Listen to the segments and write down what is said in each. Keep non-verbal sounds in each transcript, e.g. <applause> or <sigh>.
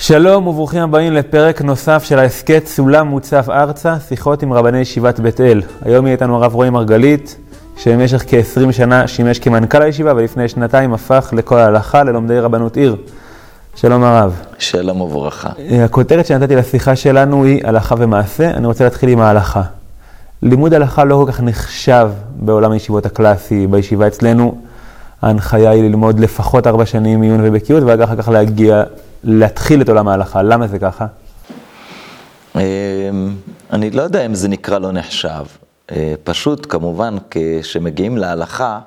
שלום וברוכים הבאים לפרק נוסף של ההסכת סולם מוצף ארצה, שיחות עם רבני ישיבת בית אל. היום יהיה איתנו הרב רועי מרגלית, שבמשך כ-20 שנה שימש כמנכ"ל הישיבה, ולפני שנתיים הפך לכל ההלכה ללומדי רבנות עיר. שלום הרב. שלום וברכה. הכותרת שנתתי לשיחה שלנו היא הלכה ומעשה. אני רוצה להתחיל עם ההלכה. לימוד הלכה לא כל כך נחשב בעולם הישיבות הקלאסי, בישיבה אצלנו. ההנחיה היא ללמוד לפחות ארבע שנים עיון ובקיאות, ואחר כך להגיע להתחיל את עולם ההלכה. למה זה ככה? אמ, אני לא יודע אם זה נקרא לא נחשב. אה, פשוט, כמובן, כשמגיעים להלכה,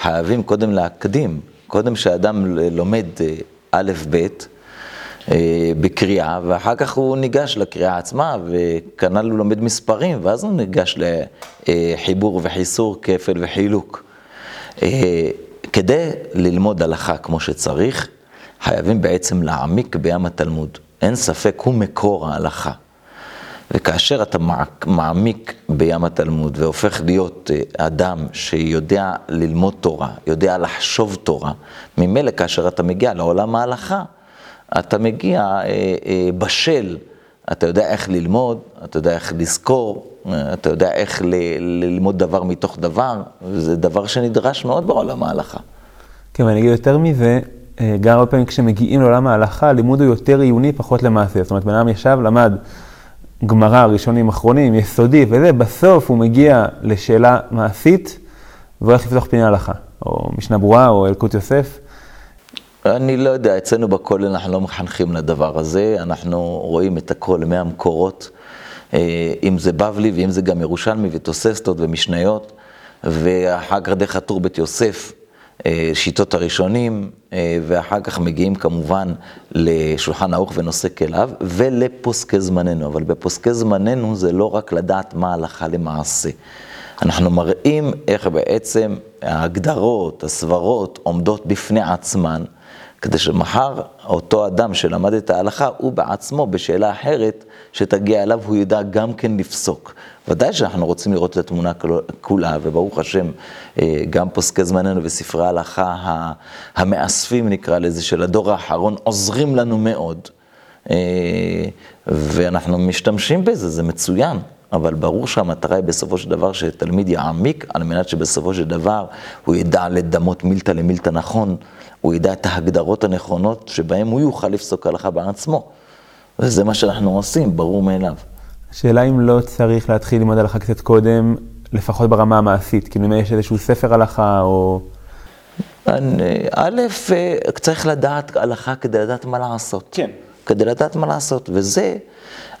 חייבים קודם להקדים. קודם שאדם לומד אה, א', ב', אה, בקריאה, ואחר כך הוא ניגש לקריאה עצמה, וכנ"ל הוא לומד מספרים, ואז הוא ניגש לחיבור וחיסור, כפל וחילוק. כדי ללמוד הלכה כמו שצריך, חייבים בעצם להעמיק בים התלמוד. אין ספק, הוא מקור ההלכה. וכאשר אתה מעמיק בים התלמוד והופך להיות אה, אדם שיודע ללמוד תורה, יודע לחשוב תורה, ממילא כאשר אתה מגיע לעולם ההלכה, אתה מגיע אה, אה, בשל, אתה יודע איך ללמוד, אתה יודע איך לזכור, אתה יודע איך ללמוד דבר מתוך דבר, וזה דבר שנדרש מאוד בעולם ההלכה. כן, ואני אגיד יותר מזה, אה, גם הרבה פעמים כשמגיעים לעולם ההלכה, הלימוד הוא יותר עיוני, פחות למעשה. זאת אומרת, בן אדם ישב, למד גמרא, ראשונים, אחרונים, יסודי וזה, בסוף הוא מגיע לשאלה מעשית, והולך לפתוח פיני הלכה, או משנה ברורה, או אלקוט יוסף. אני לא יודע, אצלנו בכולל אנחנו לא מחנכים לדבר הזה, אנחנו רואים את הכל מהמקורות, אה, אם זה בבלי ואם זה גם ירושלמי ותוססתות ומשניות, ואחר כך דרך הטור בית יוסף, אה, שיטות הראשונים, אה, ואחר כך מגיעים כמובן לשולחן ערוך ונושא כליו, ולפוסקי זמננו. אבל בפוסקי זמננו זה לא רק לדעת מה הלכה למעשה. אנחנו מראים איך בעצם ההגדרות, הסברות, עומדות בפני עצמן, כדי שמחר אותו אדם שלמד את ההלכה, הוא בעצמו בשאלה אחרת שתגיע אליו, הוא ידע גם כן לפסוק. ודאי שאנחנו רוצים לראות את התמונה כולה, וברוך השם, אה, גם פוסקי זמננו וספרי ההלכה המאספים, נקרא לזה, של הדור האחרון, עוזרים לנו מאוד. אה, ואנחנו משתמשים בזה, זה מצוין. אבל ברור שהמטרה היא בסופו של דבר שתלמיד יעמיק, על מנת שבסופו של דבר הוא ידע לדמות מילתא למילתא נכון, הוא ידע את ההגדרות הנכונות שבהן הוא יוכל לפסוק הלכה בעצמו. וזה מה שאנחנו עושים, ברור מאליו. השאלה אם לא צריך להתחיל ללמוד הלכה קצת קודם, לפחות ברמה המעשית, כאילו אם יש איזשהו ספר הלכה או... א', צריך לדעת הלכה כדי לדעת מה לעשות. כן. כדי לדעת מה לעשות, וזה,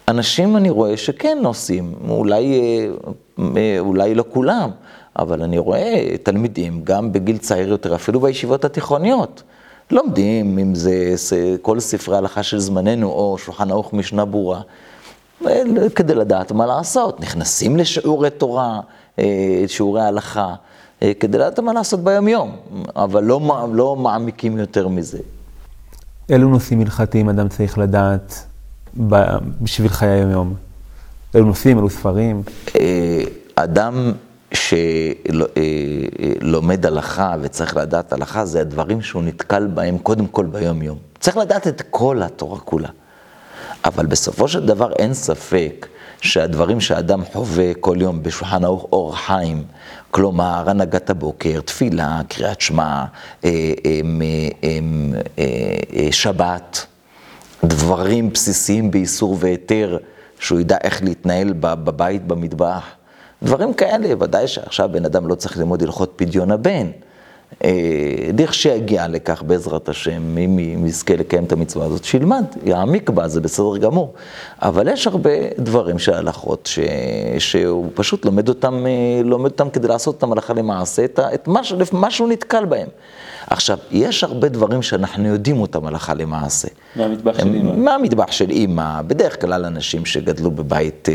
אנשים אני רואה שכן עושים, אולי, אה, אולי לא כולם, אבל אני רואה תלמידים, גם בגיל צעיר יותר, אפילו בישיבות התיכוניות, לומדים, אם זה כל ספרי ההלכה של זמננו, או שולחן ערוך משנה ברורה, כדי לדעת מה לעשות. נכנסים לשיעורי תורה, אה, שיעורי הלכה, אה, כדי לדעת מה לעשות ביום-יום, אבל לא, לא מעמיקים יותר מזה. אילו נושאים הלכתיים אדם צריך לדעת בשביל חיי היום-יום? אילו נושאים, אילו ספרים? אה, אדם שלומד הלכה וצריך לדעת הלכה, זה הדברים שהוא נתקל בהם קודם כל ביום-יום. צריך לדעת את כל התורה כולה. אבל בסופו של דבר אין ספק שהדברים שאדם חווה כל יום בשולחן ערוך אור חיים, כלומר הנהגת הבוקר, תפילה, קריאת שמע, אה, אה, אה, שבת, דברים בסיסיים באיסור והיתר, שהוא ידע איך להתנהל בבית, במטבח, דברים כאלה, ודאי שעכשיו בן אדם לא צריך ללמוד הלכות פדיון הבן. לכשיגיע אה, לכך בעזרת השם, אם יזכה לקיים את המצווה הזאת, שילמד, יעמיק בה, זה בסדר גמור. אבל יש הרבה דברים של הלכות ש... שהוא פשוט לומד אותם, אה, לומד אותם כדי לעשות אותם הלכה למעשה, את, את מה, מה שהוא נתקל בהם. עכשיו, יש הרבה דברים שאנחנו יודעים אותם הלכה למעשה. מהמטבח של אימא. מהמטבח של אימא, בדרך כלל אנשים שגדלו בבית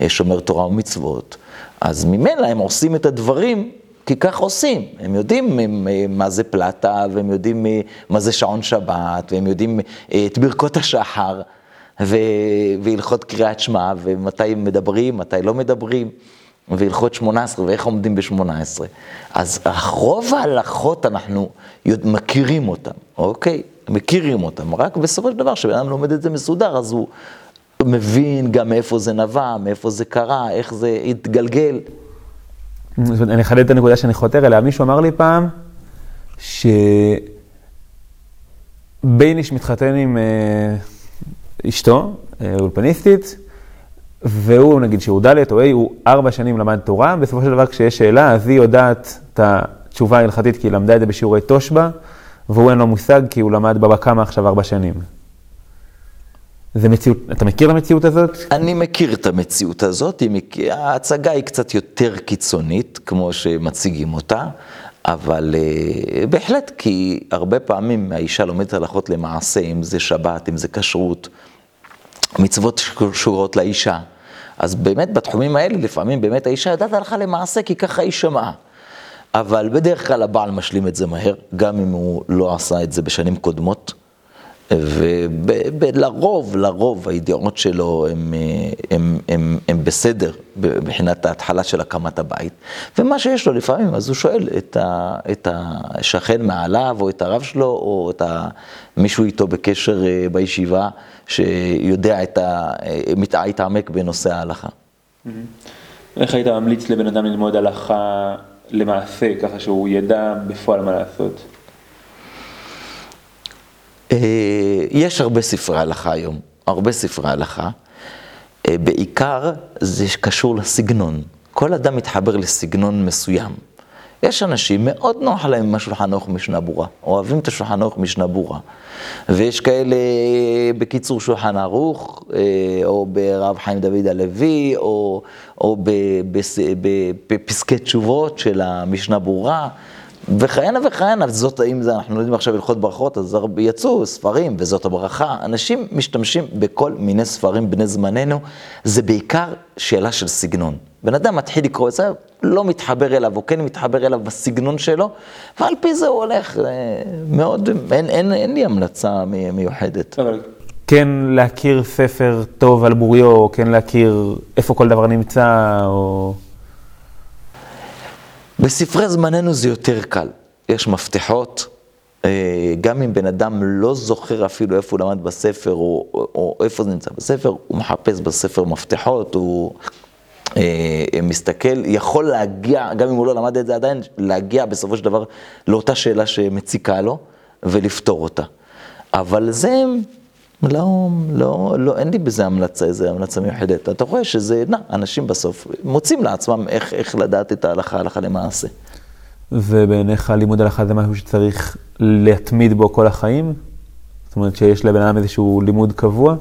אה, שומר תורה ומצוות, אז ממילא הם עושים את הדברים כי כך עושים, הם יודעים מה זה פלטה, והם יודעים מה זה שעון שבת, והם יודעים אה, את ברכות השחר, והלכות קריאת שמע, ומתי מדברים, מתי לא מדברים, והלכות שמונה עשרה, ואיך עומדים בשמונה עשרה. אז רוב ההלכות אנחנו מכירים אותן, אוקיי? מכירים אותם, רק בסופו של דבר, כשבן אדם לומד את זה מסודר, אז הוא מבין גם מאיפה זה נבע, מאיפה זה קרה, איך זה התגלגל. אני אחדד את הנקודה שאני חותר אליה. מישהו אמר לי פעם, שבייניש מתחתן עם אה, אשתו, אה, אולפניסטית, והוא נגיד שהוא ד' או ה', הוא ארבע שנים למד תורה, בסופו של דבר כשיש שאלה, אז היא יודעת את התשובה ההלכתית, כי היא למדה את זה בשיעורי תושבע, והוא אין לו מושג, כי הוא למד בבא קמא עכשיו ארבע שנים. זה מציאות, אתה מכיר את המציאות הזאת? אני מכיר את המציאות הזאת, ההצגה היא קצת יותר קיצונית, כמו שמציגים אותה, אבל uh, בהחלט, כי הרבה פעמים האישה לומדת הלכות למעשה, אם זה שבת, אם זה כשרות, מצוות שקשורות לאישה. אז באמת בתחומים האלה, לפעמים באמת האישה יודעת הלכה למעשה, כי ככה היא שמעה. אבל בדרך כלל הבעל משלים את זה מהר, גם אם הוא לא עשה את זה בשנים קודמות. ולרוב, לרוב הידיעות שלו הן בסדר מבחינת ההתחלה של הקמת הבית. ומה שיש לו לפעמים, אז הוא שואל את, ה, את השכן מעליו, או את הרב שלו, או את מישהו איתו בקשר אה, בישיבה, שיודע את ה... התעמק בנושא ההלכה. איך היית ממליץ לבן אדם ללמוד הלכה למעשה, ככה שהוא ידע בפועל מה לעשות? אה, יש הרבה ספרי הלכה היום, הרבה ספרי הלכה. אה, בעיקר זה קשור לסגנון. כל אדם מתחבר לסגנון מסוים. יש אנשים, מאוד נוח להם עם השולחן ערוך משנה ברורה, אוהבים את השולחן ערוך משנה ברורה. ויש כאלה בקיצור שולחן ערוך, אה, או ברב חיים דוד הלוי, או, או בפסקי תשובות של המשנה ברורה. וכהנה וכהנה, זאת, אם זה, אנחנו יודעים עכשיו הלכות ברכות, אז יצאו ספרים, וזאת הברכה. אנשים משתמשים בכל מיני ספרים בני זמננו, זה בעיקר שאלה של סגנון. בן אדם מתחיל לקרוא את זה, לא מתחבר אליו, או כן מתחבר אליו בסגנון שלו, ועל פי זה הוא הולך. אה, מאוד, אין, אין, אין לי המלצה מיוחדת. אבל כן להכיר ספר טוב על בוריו, או כן להכיר איפה כל דבר נמצא, או... בספרי זמננו זה יותר קל, יש מפתחות, אה, גם אם בן אדם לא זוכר אפילו איפה הוא למד בספר, או, או, או איפה זה נמצא בספר, הוא מחפש בספר מפתחות, הוא אה, מסתכל, יכול להגיע, גם אם הוא לא למד את זה עדיין, להגיע בסופו של דבר לאותה שאלה שמציקה לו, ולפתור אותה. אבל זה לא, לא, לא, אין לי בזה המלצה, איזה המלצה מיוחדת. אתה רואה שזה, נע, אנשים בסוף מוצאים לעצמם איך, איך לדעת את ההלכה, הלכה למעשה. ובעיניך לימוד הלכה זה משהו שצריך להתמיד בו כל החיים? זאת אומרת שיש לבן אדם איזשהו לימוד קבוע?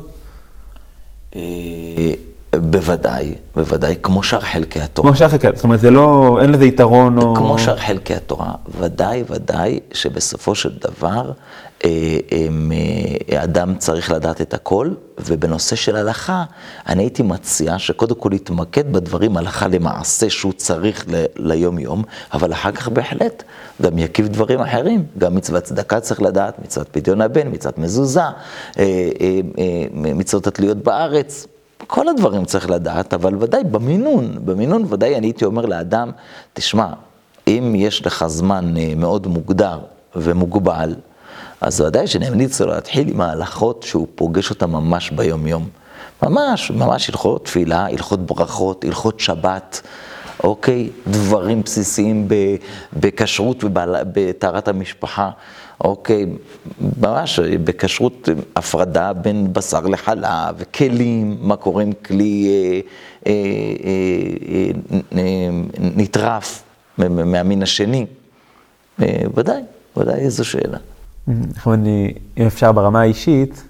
אה, בוודאי, בוודאי, כמו שאר חלקי התורה. כמו שאר חלקי, זאת אומרת, זה לא, אין לזה יתרון או... כמו שאר חלקי התורה, ודאי, ודאי, שבסופו של דבר, אדם צריך לדעת את הכל, ובנושא של הלכה, אני הייתי מציע שקודם כל יתמקד בדברים הלכה למעשה שהוא צריך ליום-יום, אבל אחר כך בהחלט גם יקיף דברים אחרים, גם מצוות צדקה צריך לדעת, מצוות פדיון הבן, מצוות מזוזה, אה, מצוות התלויות בארץ. כל הדברים צריך לדעת, אבל ודאי במינון, במינון ודאי אני הייתי אומר לאדם, תשמע, אם יש לך זמן מאוד מוגדר ומוגבל, אז ודאי שאני ממליץ לו להתחיל עם ההלכות שהוא פוגש אותן ממש ביום-יום. ממש, ממש הלכות תפילה, הלכות ברכות, הלכות שבת, אוקיי? דברים בסיסיים בכשרות ובטהרת המשפחה, אוקיי? ממש בכשרות הפרדה בין בשר לחלב, וכלים, מה קורה עם כלי אה, אה, אה, אה, נטרף מהמין השני. אה, ודאי, ודאי איזו שאלה. אני, אם אפשר ברמה האישית,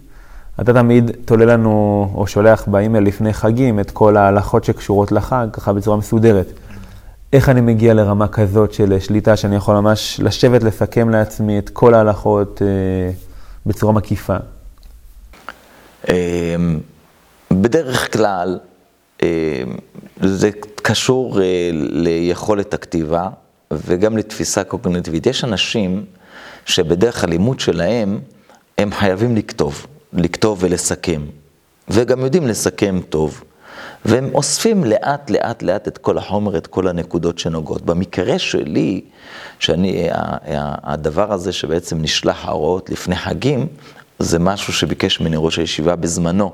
אתה תמיד תולה לנו, או שולח באימייל לפני חגים, את כל ההלכות שקשורות לחג, ככה בצורה מסודרת. איך אני מגיע לרמה כזאת של שליטה, שאני יכול ממש לשבת, לסכם לעצמי את כל ההלכות אה, בצורה מקיפה? אמ, בדרך כלל, אמ, זה קשור אה, ליכולת הכתיבה וגם לתפיסה קוגניטיבית. יש אנשים שבדרך הלימוד שלהם, הם חייבים לכתוב, לכתוב ולסכם, וגם יודעים לסכם טוב. והם אוספים לאט לאט לאט את כל החומר, את כל הנקודות שנוגעות. במקרה שלי, שאני, הדבר הזה שבעצם נשלח ההוראות לפני חגים, זה משהו שביקש ממני ראש הישיבה בזמנו,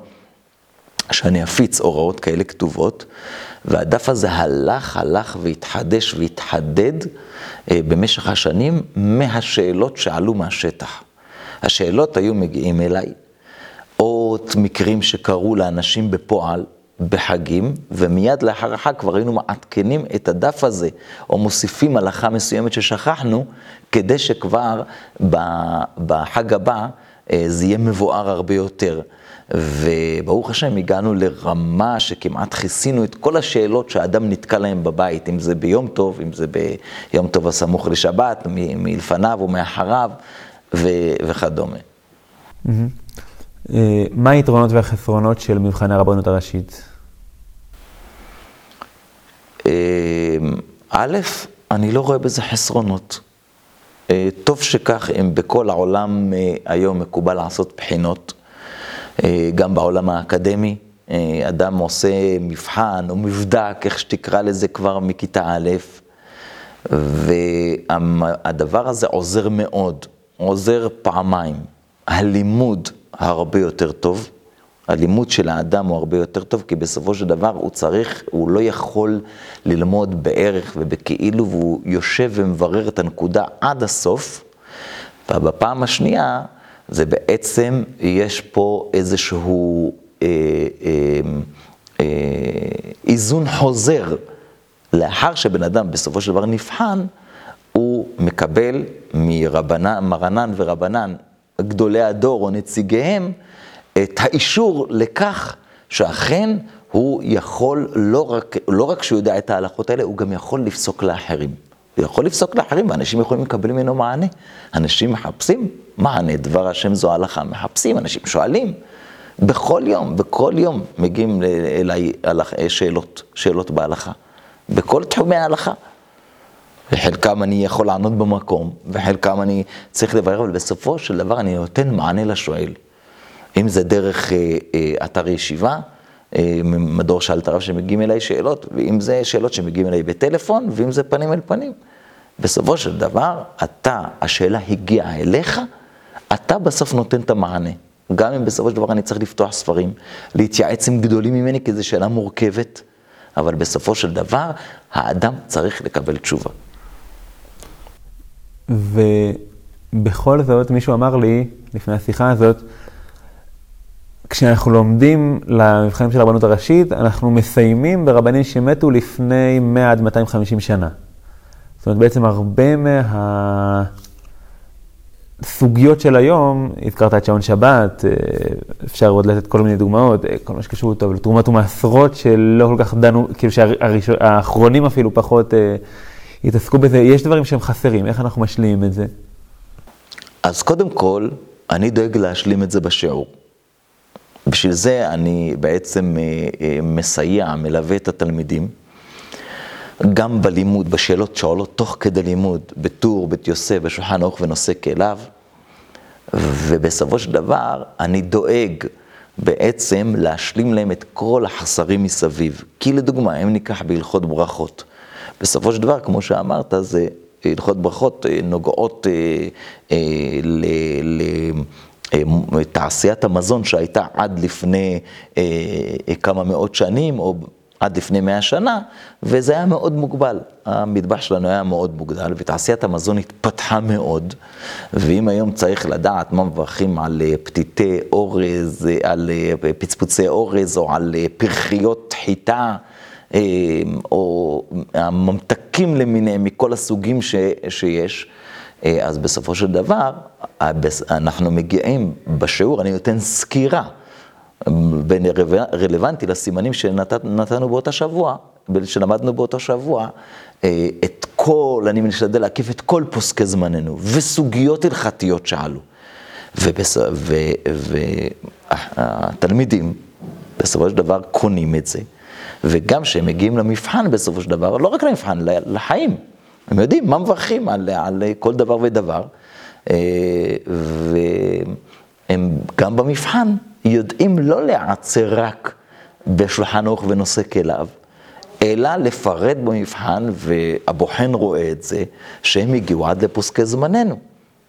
שאני אפיץ הוראות כאלה כתובות, והדף הזה הלך, הלך והתחדש והתחדד אה, במשך השנים מהשאלות שעלו מהשטח. השאלות היו מגיעים אליי, או מקרים שקרו לאנשים בפועל, בחגים, ומיד לאחר החג כבר היינו מעדכנים את הדף הזה, או מוסיפים הלכה מסוימת ששכחנו, כדי שכבר בחג הבא זה יהיה מבואר הרבה יותר. וברוך השם הגענו לרמה שכמעט כיסינו את כל השאלות שהאדם נתקע להם בבית, אם זה ביום טוב, אם זה ביום טוב הסמוך לשבת, מלפניו ומאחריו וכדומה. אה, מה היתרונות והחסרונות של מבחני הרבנות הראשית? אה, א', אני לא רואה בזה חסרונות. אה, טוב שכך, אם בכל העולם היום מקובל לעשות בחינות, גם בעולם האקדמי, אדם עושה מבחן או מבדק, איך שתקרא לזה כבר מכיתה א', והדבר הזה עוזר מאוד, עוזר פעמיים. הלימוד הרבה יותר טוב, הלימוד של האדם הוא הרבה יותר טוב, כי בסופו של דבר הוא צריך, הוא לא יכול ללמוד בערך ובכאילו, והוא יושב ומברר את הנקודה עד הסוף, ובפעם השנייה, זה בעצם, יש פה איזשהו אה, אה, אה, איזון חוזר. לאחר שבן אדם בסופו של דבר נבחן, הוא מקבל מרנן ורבנן גדולי הדור או נציגיהם את האישור לכך שאכן הוא יכול, לא רק, לא רק שהוא יודע את ההלכות האלה, הוא גם יכול לפסוק לאחרים. הוא יכול לפסוק לאחרים, ואנשים יכולים לקבל ממנו מענה. אנשים מחפשים מענה, דבר השם זו הלכה, מחפשים, אנשים שואלים. בכל יום, בכל יום מגיעים אליי שאלות, שאלות בהלכה. בכל תחומי ההלכה. וחלקם אני יכול לענות במקום, וחלקם אני צריך לברר, אבל בסופו של דבר אני נותן מענה לשואל. אם זה דרך אה, אה, אתר ישיבה, אה, מדור שאלת הרב שמגיעים אליי שאלות, ואם זה שאלות שמגיעים אליי בטלפון, ואם זה פנים אל פנים. בסופו של דבר, אתה, השאלה הגיעה אליך, אתה בסוף נותן את המענה. גם אם בסופו של דבר אני צריך לפתוח ספרים, להתייעץ עם גדולים ממני, כי זו שאלה מורכבת, אבל בסופו של דבר, האדם צריך לקבל תשובה. ובכל זאת, מישהו אמר לי, לפני השיחה הזאת, כשאנחנו לומדים למבחנים של הרבנות הראשית, אנחנו מסיימים ברבנים שמתו לפני 100 עד 250 שנה. זאת אומרת, בעצם הרבה מהסוגיות של היום, הזכרת את שעון שבת, אה, אפשר עוד לתת כל מיני דוגמאות, אה, כל מה שקשור טוב, לתרומת ומעשרות שלא כל כך דנו, כאילו שהאחרונים אפילו פחות אה, התעסקו בזה. יש דברים שהם חסרים, איך אנחנו משלימים את זה? אז קודם כל, אני דואג להשלים את זה בשיעור. בשביל זה אני בעצם אה, אה, מסייע, מלווה את התלמידים, גם בלימוד, בשאלות שעולות תוך כדי לימוד, בטור, בית יוסף, בשולחן ערוך ונושא כאליו, ובסופו של דבר אני דואג בעצם להשלים להם את כל החסרים מסביב. כי לדוגמה, אם ניקח בהלכות ברכות, בסופו של דבר, כמו שאמרת, זה הלכות ברכות אה, נוגעות ל... אה, תעשיית המזון שהייתה עד לפני אה, אה, כמה מאות שנים, או עד לפני מאה שנה, וזה היה מאוד מוגבל. המטבח שלנו היה מאוד מוגדל, ותעשיית המזון התפתחה מאוד, ואם היום צריך לדעת מה מברכים על פתיתי אורז, על פצפוצי אורז, או על פרחיות חיטה, או הממתקים למיניהם, מכל הסוגים ש, שיש, אה, אז בסופו של דבר, אנחנו מגיעים בשיעור, אני נותן סקירה בין רלוונטי לסימנים שנתנו באותה שבוע, שלמדנו באותו שבוע, אה, את כל, אני משתדל להקיף את כל פוסקי זמננו, וסוגיות הלכתיות שעלו. והתלמידים, בסופו של דבר, קונים את זה. וגם כשהם מגיעים למבחן בסופו של דבר, לא רק למבחן, לחיים. הם יודעים מה מברכים על, על כל דבר ודבר, אה, והם גם במבחן יודעים לא להיעצר רק בשולחן ערוך ונושא כליו, אלא לפרט במבחן, והבוחן רואה את זה, שהם הגיעו עד לפוסקי זמננו.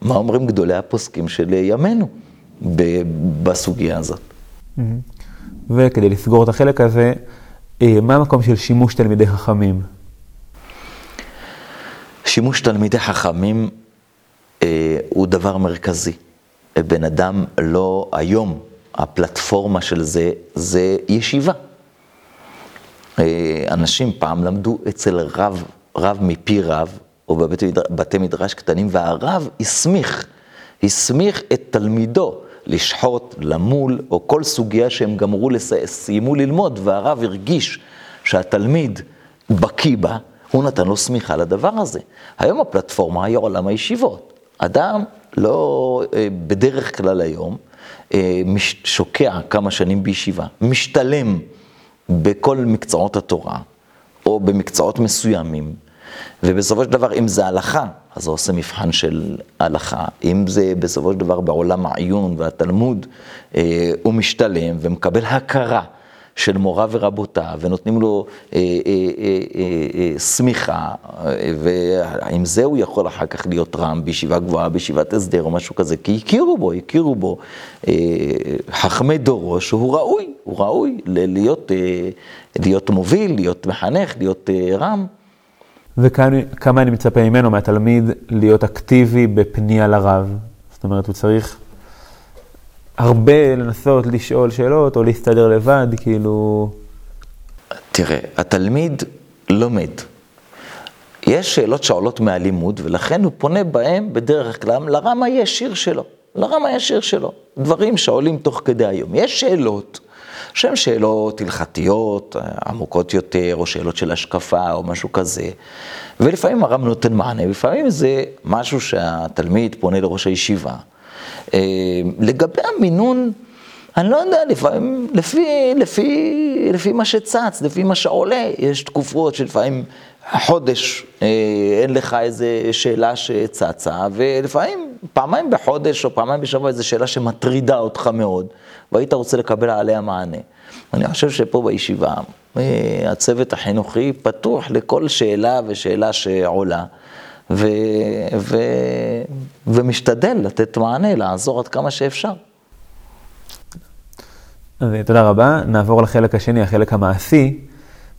מה אומרים גדולי הפוסקים של ימינו בסוגיה הזאת. וכדי לסגור את החלק הזה, אה, מה המקום של שימוש תלמידי חכמים? שימוש תלמידי חכמים אה, הוא דבר מרכזי. בן אדם לא, היום הפלטפורמה של זה, זה ישיבה. אה, אנשים פעם למדו אצל רב, רב מפי רב, או בבתי מדרש קטנים, והרב הסמיך, הסמיך את תלמידו לשחוט, למול, או כל סוגיה שהם גמרו, לס... סיימו ללמוד, והרב הרגיש שהתלמיד בקיא בה, הוא נתן לו סמיכה לדבר הזה. היום הפלטפורמה היא עולם הישיבות. אדם לא, אה, בדרך כלל היום, אה, שוקע כמה שנים בישיבה, משתלם בכל מקצועות התורה, או במקצועות מסוימים, ובסופו של דבר, אם זה הלכה, אז הוא עושה מבחן של הלכה. אם זה בסופו של דבר בעולם העיון והתלמוד, אה, הוא משתלם ומקבל הכרה. של מורה ורבותיו, ונותנים לו שמיכה, אה, אה, אה, ועם זה הוא יכול אחר כך להיות רם בישיבה גבוהה, בישיבת הסדר או משהו כזה, כי הכירו בו, הכירו בו חכמי דורו שהוא ראוי, הוא ראוי להיות, להיות מוביל, להיות מחנך, להיות רם. וכמה אני מצפה ממנו, מהתלמיד, להיות אקטיבי בפנייה לרב. זאת אומרת, הוא צריך הרבה לנסות לשאול שאלות או להסתדר לבד, כאילו... תראה, התלמיד לומד. יש שאלות שעולות מהלימוד, ולכן הוא פונה בהם בדרך כלל לרם הישיר שלו. לרם הישיר שלו. דברים שעולים תוך כדי היום. יש שאלות שהן שאלות הלכתיות, עמוקות יותר, או שאלות של השקפה, או משהו כזה. ולפעמים הרב נותן מענה, ולפעמים זה משהו שהתלמיד פונה לראש הישיבה. אה, לגבי המינון, אני לא יודע, לפעמים, לפי, לפי, לפי מה שצץ, לפי מה שעולה, יש תקופות שלפעמים חודש אה, אין לך איזה שאלה שצצה, ולפעמים פעמיים בחודש או פעמיים בשבוע איזו שאלה שמטרידה אותך מאוד, והיית רוצה לקבל עליה מענה. אני חושב שפה בישיבה, אה, הצוות החינוכי פתוח לכל שאלה ושאלה שעולה. ו, ו, ומשתדל לתת מענה, לעזור עד כמה שאפשר. אז תודה רבה. נעבור לחלק השני, החלק המעשי.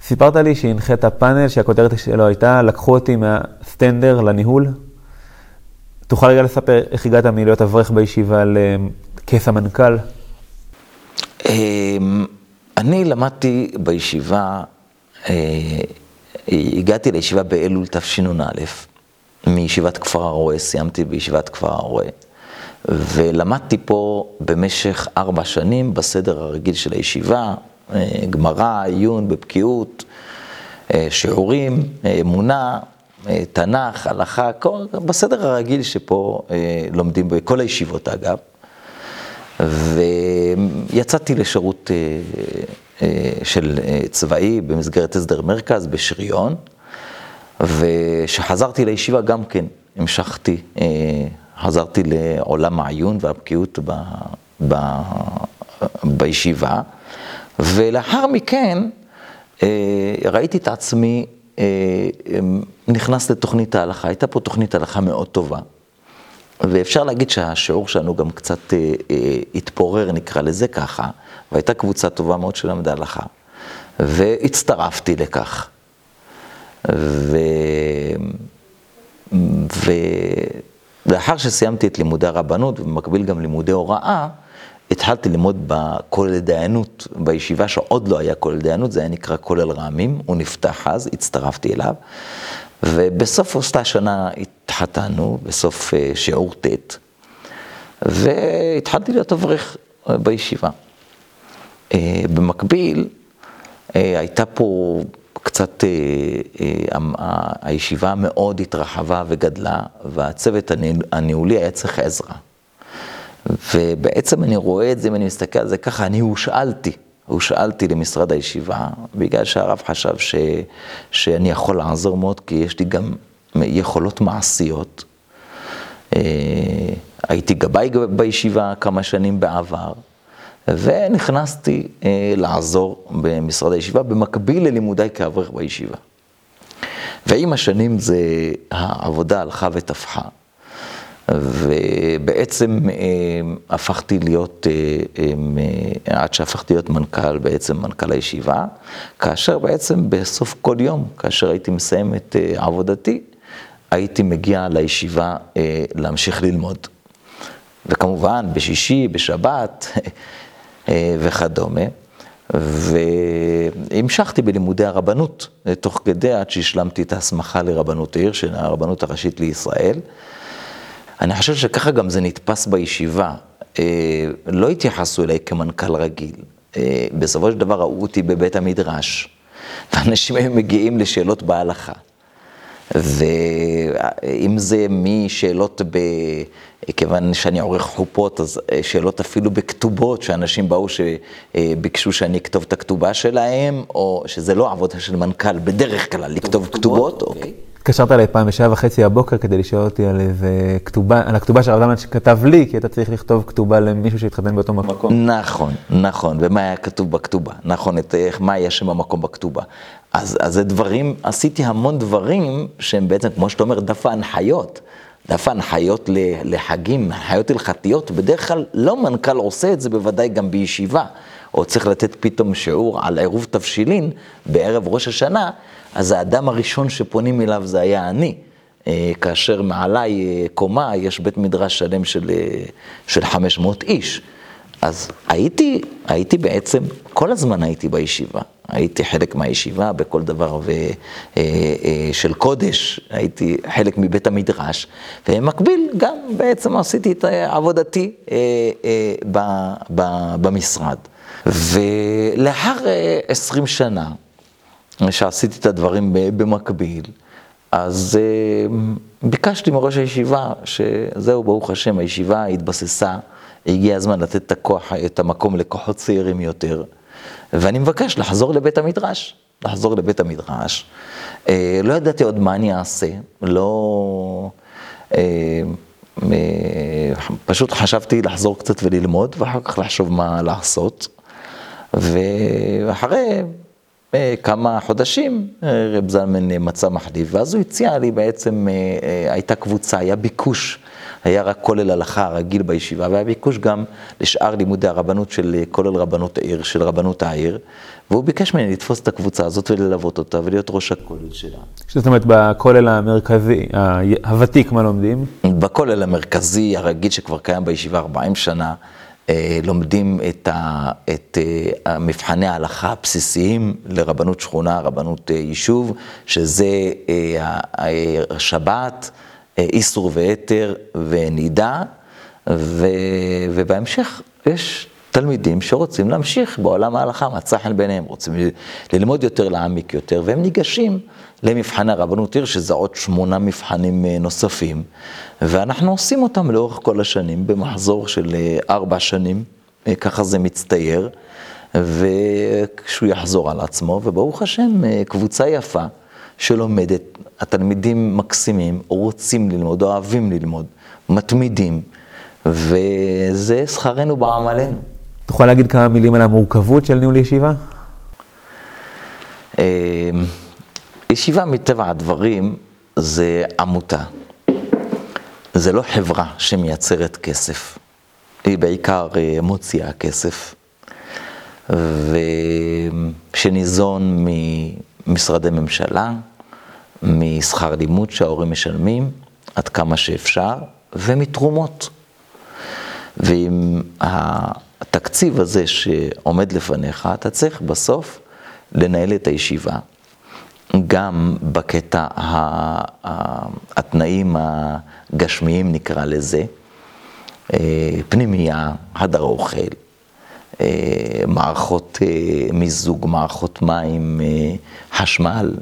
סיפרת לי שהנחית פאנל שהכותרת שלו הייתה, לקחו אותי מהסטנדר לניהול. תוכל רגע לספר איך הגעת מלהיות אברך בישיבה לכס המנכ"ל? אמ, אני למדתי בישיבה, אה, הגעתי לישיבה באלול תשנ"א. מישיבת כפר הרועה, סיימתי בישיבת כפר הרועה, ולמדתי פה במשך ארבע שנים בסדר הרגיל של הישיבה, אה, גמרא, עיון בבקיאות, אה, שיעורים, אה, אמונה, תנ"ך, הלכה, כל, בסדר הרגיל שפה לומדים בכל הישיבות אגב. ויצאתי לשירות של צבאי במסגרת הסדר מרכז בשריון. וכשחזרתי לישיבה גם כן המשכתי, אה, חזרתי לעולם העיון והבקיאות ב, ב, בישיבה, ולאחר מכן אה, ראיתי את עצמי אה, נכנס לתוכנית ההלכה. הייתה פה תוכנית הלכה מאוד טובה. ואפשר להגיד שהשיעור שלנו גם קצת התפורר, נקרא לזה ככה, והייתה קבוצה טובה מאוד שלמדה הלכה. והצטרפתי לכך. ו... ולאחר שסיימתי את לימודי הרבנות, ובמקביל גם לימודי הוראה, התחלתי ללמוד בכולל דיינות בישיבה שעוד לא היה כולל דיינות, זה היה נקרא כולל רעמים, הוא נפתח אז, הצטרפתי אליו, ובסוף אותה שנה התחתנו, בסוף אה, שיעור ט', והתחלתי להיות אברך אה, בישיבה. אה, במקביל, הייתה פה קצת אה, אה, הישיבה מאוד התרחבה וגדלה, והצוות הניהולי היה צריך עזרה. ובעצם אני רואה את זה, ואני מסתכל על זה ככה, אני הושאלתי, הושאלתי למשרד הישיבה, בגלל שהרב חשב ש, שאני יכול לעזור מאוד, כי יש לי גם יכולות מעשיות. אה, הייתי גבאי בישיבה כמה שנים בעבר, ונכנסתי לעזור במשרד הישיבה, במקביל ללימודיי כאברך בישיבה. ועם השנים זה, העבודה הלכה ותפחה. ובעצם אה, הפכתי להיות, אה, אה, עד שהפכתי להיות מנכ"ל, בעצם מנכ"ל הישיבה, כאשר בעצם בסוף כל יום, כאשר הייתי מסיים את עבודתי, הייתי מגיע לישיבה להמשיך ללמוד. וכמובן, בשישי, בשבת <laughs> וכדומה. והמשכתי בלימודי הרבנות, תוך כדי עד שהשלמתי את ההסמכה לרבנות העיר, של הרבנות הראשית לישראל. אני חושב שככה גם זה נתפס בישיבה. אה, לא התייחסו אליי כמנכ"ל רגיל. אה, בסופו של דבר ראו אותי בבית המדרש, ואנשים היו מגיעים לשאלות בהלכה. ואם זה משאלות, ב... כיוון שאני עורך חופות, אז אה, שאלות אפילו בכתובות, שאנשים באו שביקשו שאני אכתוב את הכתובה שלהם, או שזה לא עבודה של מנכ"ל, בדרך כלל לכתוב כתובות. אוקיי. אוקיי. התקשרת אליי פעם בשעה וחצי הבוקר כדי לשאול אותי על איזה כתובה, על הכתובה שהרב זלמן שכתב לי, כי אתה צריך לכתוב כתובה למישהו שהתחתן באותו מקום. נכון, נכון, ומה היה כתוב בכתובה, נכון, את איך, מה היה שם המקום בכתובה. אז, אז זה דברים, עשיתי המון דברים שהם בעצם, כמו שאתה אומר, דף ההנחיות. דף ההנחיות לחגים, הנחיות הלכתיות, בדרך כלל לא מנכ"ל עושה את זה, בוודאי גם בישיבה. או צריך לתת פתאום שיעור על עירוב תבשילין בערב ראש השנה, אז האדם הראשון שפונים אליו זה היה אני. אה, כאשר מעליי אה, קומה יש בית מדרש שלם של, אה, של 500 איש. אז הייתי, הייתי בעצם, כל הזמן הייתי בישיבה. הייתי חלק מהישיבה בכל דבר ו, של קודש, הייתי חלק מבית המדרש, ובמקביל גם בעצם עשיתי את עבודתי במשרד. ולאחר עשרים שנה, שעשיתי את הדברים במקביל, אז אה, ביקשתי מראש הישיבה, שזהו, ברוך השם, הישיבה התבססה, הגיע הזמן לתת את הכוח, את המקום לכוחות צעירים יותר, ואני מבקש לחזור לבית המדרש, לחזור לבית המדרש. אה, לא ידעתי עוד מה אני אעשה, לא... אה, פשוט חשבתי לחזור קצת וללמוד, ואחר כך לחשוב מה לעשות. ואחרי אה, כמה חודשים אה, רב זלמן אה, מצא מחליף, ואז הוא הציע לי בעצם, הייתה קבוצה, היה ביקוש, היה רק כולל הלכה הרגיל בישיבה, והיה ביקוש גם לשאר לימודי הרבנות של כולל רבנות העיר, של רבנות העיר, והוא ביקש ממני לתפוס את הקבוצה הזאת וללוות אותה ולהיות ראש הכולל שלה. זאת אומרת, בכולל המרכזי, הוותיק, מה לומדים? בכולל המרכזי, הרגיל שכבר קיים בישיבה 40 שנה. אה, לומדים את, ה, את אה, מבחני ההלכה הבסיסיים לרבנות שכונה, רבנות אה, יישוב, שזה שבת, איסור והתר ונידה, ובהמשך יש תלמידים שרוצים להמשיך בעולם ההלכה, מצא חן ביניהם, רוצים ללמוד יותר, להעמיק יותר, והם ניגשים למבחני הרבנות עיר, שזה עוד שמונה מבחנים אה, נוספים, ואנחנו עושים אותם לאורך כל השנים, במחזור של אה, ארבע שנים, אה, ככה זה מצטייר, וכשהוא יחזור על עצמו, וברוך השם, קבוצה יפה שלומדת, התלמידים מקסימים, רוצים ללמוד, אוהבים ללמוד, מתמידים, וזה שכרנו בעמלנו. תוכל להגיד כמה מילים על המורכבות של ניהול ישיבה? ישיבה מטבע הדברים זה עמותה. זה לא חברה שמייצרת כסף, היא בעיקר אה, מוציאה כסף, ושניזון ממשרדי ממשלה, משכר לימוד שההורים משלמים, עד כמה שאפשר, ומתרומות. ועם התקציב הזה שעומד לפניך, אתה צריך בסוף לנהל את הישיבה. גם בקטע התנאים הגשמיים נקרא לזה, אה, פנימייה, הדר אוכל, מערכות אה, מיזוג, מערכות מים, חשמל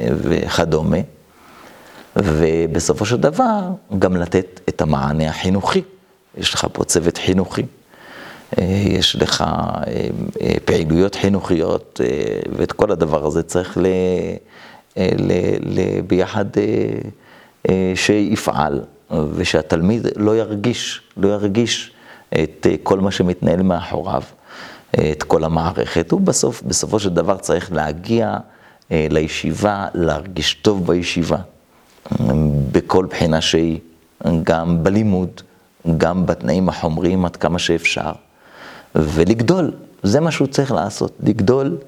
וכדומה, ובסופו של דבר גם לתת את המענה החינוכי. יש לך פה צוות חינוכי. יש לך אה, אה, פעילויות חינוכיות, אה, ואת כל הדבר הזה צריך ל, ל, ל, ביחד שיפעל, ושהתלמיד לא ירגיש, לא ירגיש את כל מה שמתנהל מאחוריו, את כל המערכת. הוא בסוף, בסופו של דבר צריך להגיע לישיבה, להרגיש טוב בישיבה, בכל בחינה שהיא, גם בלימוד, גם בתנאים החומריים עד כמה שאפשר, ולגדול, זה מה שהוא צריך לעשות, לגדול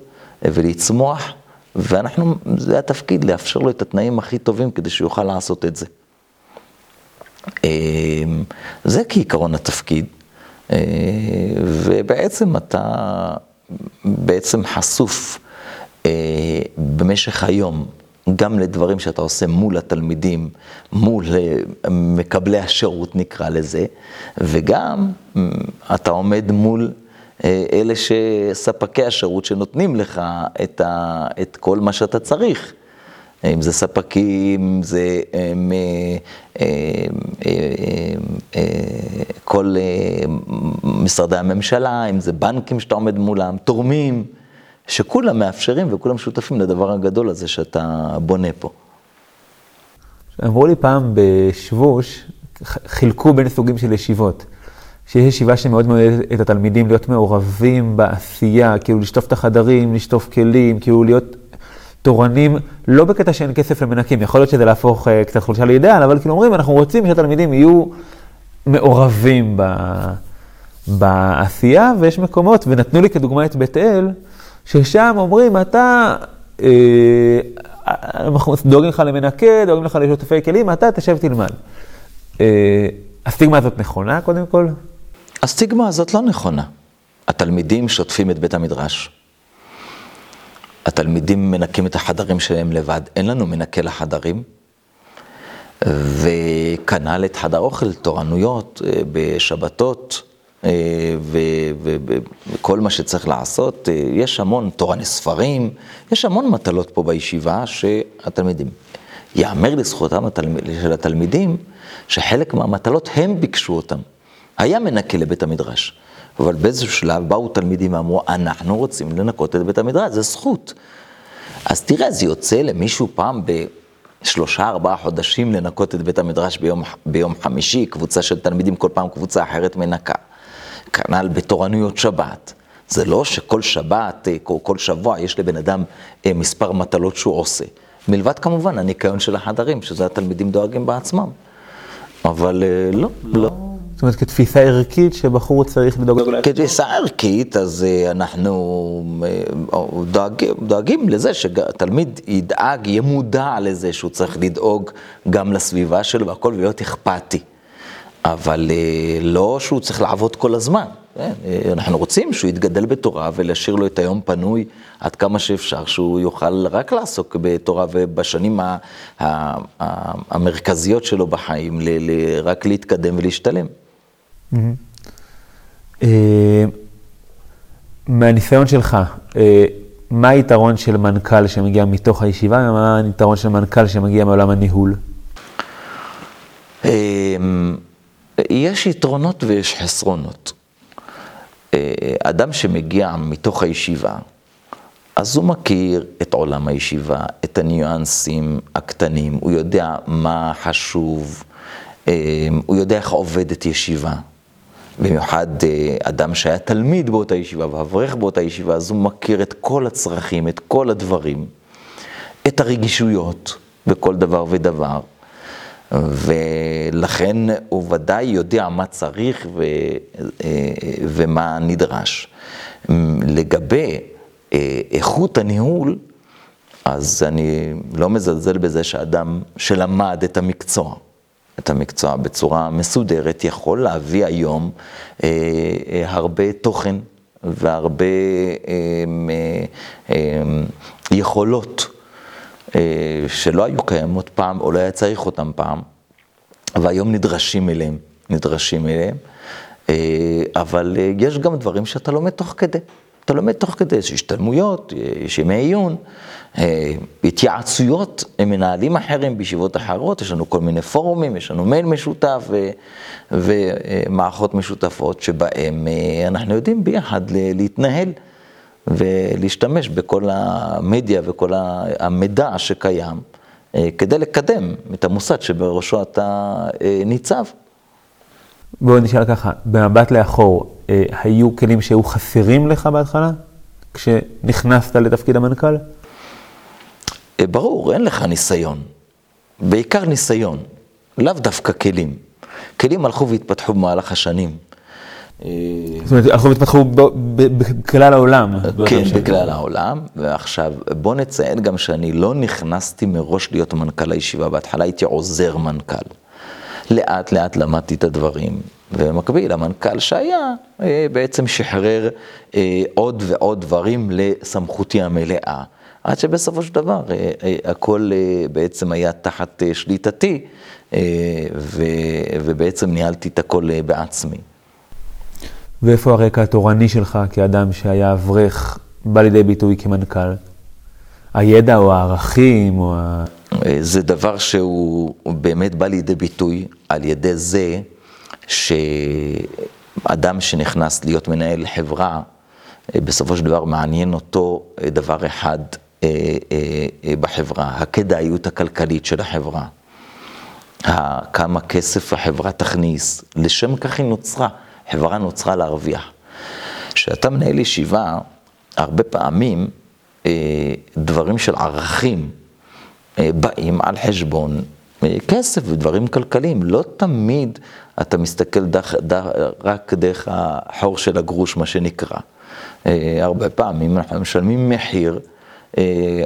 ולצמוח, ואנחנו, זה התפקיד, לאפשר לו את התנאים הכי טובים כדי שיוכל לעשות את זה. זה כעיקרון התפקיד, אה, ובעצם אתה בעצם חשוף אה, במשך היום גם לדברים שאתה עושה מול התלמידים, מול אה, מקבלי השירות נקרא לזה, וגם אתה עומד מול אלה שספקי השירות שנותנים לך את, ה, את כל מה שאתה צריך. אם זה ספקים, זה הם, הם, הם, כל משרדי הממשלה, אם זה בנקים שאתה עומד מולם, תורמים, שכולם מאפשרים וכולם שותפים לדבר הגדול הזה שאתה בונה פה. אמרו לי פעם בשבוש, חילקו בין סוגים של ישיבות. שיש ישיבה שמאוד מעודדת את התלמידים להיות מעורבים בעשייה, כאילו לשטוף את החדרים, לשטוף כלים, כאילו להיות תורנים, לא בקטע שאין כסף למנקים, יכול להיות שזה להפוך uh, קצת חולשה לאידאל, אבל כאילו אומרים, אנחנו רוצים שהתלמידים יהיו מעורבים ב, בעשייה, ויש מקומות, ונתנו לי כדוגמה את בית אל, ששם אומרים, אתה, אה, דואגים לך למנקה, דואגים לך לשותפי כלים, אתה תשב תלמד. אה, הסטיגמה הזאת נכונה, קודם כל? הסטיגמה הזאת לא נכונה. התלמידים שוטפים את בית המדרש. התלמידים מנקים את החדרים שלהם לבד. אין לנו מנקה לחדרים. וכנ"ל את חדר אוכל, תורנויות, אה, בשבתות, אה, וכל מה שצריך לעשות. אה, יש המון תורני ספרים, יש המון מטלות פה בישיבה שהתלמידים. יאמר לזכותם של התלמידים, שחלק מהמטלות הם ביקשו אותם. היה מנקה לבית המדרש. אבל באיזשהו שלב באו תלמידים ואמרו, אנחנו רוצים לנקות את בית המדרש, זה זכות. אז תראה, זה יוצא למישהו פעם בשלושה, ארבעה חודשים לנקות את בית המדרש ביום, ביום חמישי, קבוצה של תלמידים, כל פעם קבוצה אחרת מנקה. כנ"ל בתורנויות שבת. זה לא שכל שבת, אה, כל שבוע יש לבן אדם אה, מספר מטלות שהוא עושה. מלבד כמובן הניקיון של החדרים, שזה התלמידים דואגים בעצמם. אבל אה, לא, לא. זאת אומרת, כתפיסה ערכית שבחור צריך לדאוג... כתפיסה ערכית, אז אה, אנחנו אה, דואגים, דואגים לזה שתלמיד ידאג, יהיה מודע לזה שהוא צריך לדאוג גם לסביבה שלו והכל ולהיות אכפתי. אבל לא שהוא צריך לעבוד כל הזמן. כן? אנחנו רוצים שהוא יתגדל בתורה ולהשאיר לו את היום פנוי עד כמה שאפשר, שהוא יוכל רק לעסוק בתורה ובשנים המרכזיות שלו בחיים, רק להתקדם ולהשתלם. אה, מהניסיון שלך, אה, מה היתרון של מנכ"ל שמגיע מתוך הישיבה, ומה היתרון של מנכ"ל שמגיע מעולם הניהול? אה, יש יתרונות ויש חסרונות. אדם שמגיע מתוך הישיבה, אז הוא מכיר את עולם הישיבה, את הניואנסים הקטנים, הוא יודע מה חשוב, הוא יודע איך עובדת ישיבה. במיוחד אה, אדם שהיה תלמיד באותה ישיבה ואברך באותה ישיבה, אז הוא מכיר את כל הצרכים, את כל הדברים, את הרגישויות בכל דבר ודבר, ולכן הוא ודאי יודע מה צריך ו, אה, ומה נדרש. לגבי אה, איכות הניהול, אז אני לא מזלזל בזה שאדם שלמד את המקצוע, את המקצוע בצורה מסודרת, יכול להביא היום אה, אה, הרבה תוכן והרבה אה, אה, יכולות אה, שלא היו קיימות פעם, או לא היה צריך אותן פעם, והיום נדרשים אליהם, נדרשים אליהם, אבל יש גם דברים שאתה לומד תוך כדי. אתה לומד תוך כדי, יש השתלמויות, יש ימי עיון, התייעצויות עם מנהלים אחרים בישיבות אחרות, יש לנו כל מיני פורומים, יש לנו מייל משותף ומערכות משותפות שבהם אה, אנחנו יודעים ביחד להתנהל ולהשתמש בכל המדיה וכל המידע שקיים אה, כדי לקדם את המוסד שבראשו אתה ניצב. בואו נשאל ככה, במבט לאחור, אה, היו כלים שהיו חסרים לך בהתחלה, כשנכנסת לתפקיד המנכ"ל? אה, ברור, אין לך ניסיון. בעיקר ניסיון, לאו דווקא כלים. כלים הלכו והתפתחו במהלך השנים. אה, זאת אומרת, הלכו והתפתחו בכלל העולם. כן, בכלל העולם. ועכשיו, בוא נציין גם שאני לא נכנסתי מראש להיות מנכ"ל הישיבה. בהתחלה הייתי עוזר מנכ"ל. לאט לאט למדתי את הדברים, ובמקביל המנכ"ל שהיה אה, בעצם שחרר עוד ועוד דברים לסמכותי המלאה. עד שבסופו של דבר הכל בעצם היה תחת שליטתי, ובעצם ניהלתי את הכל בעצמי. ואיפה הרקע התורני שלך כאדם שהיה אברך בא לידי ביטוי כמנכ"ל? הידע או הערכים או ה... זה דבר שהוא באמת בא לידי ביטוי על ידי זה שאדם שנכנס להיות מנהל חברה, בסופו של דבר מעניין אותו דבר אחד אה, אה, בחברה, הכדאיות הכלכלית של החברה. כמה כסף החברה תכניס, לשם כך היא נוצרה. חברה נוצרה להרוויח. כשאתה מנהל ישיבה, הרבה פעמים אה, דברים של ערכים אה, באים על חשבון אה, כסף ודברים כלכליים. לא תמיד אתה מסתכל דח, דח, רק דרך החור של הגרוש, מה שנקרא. הרבה פעמים אנחנו משלמים מחיר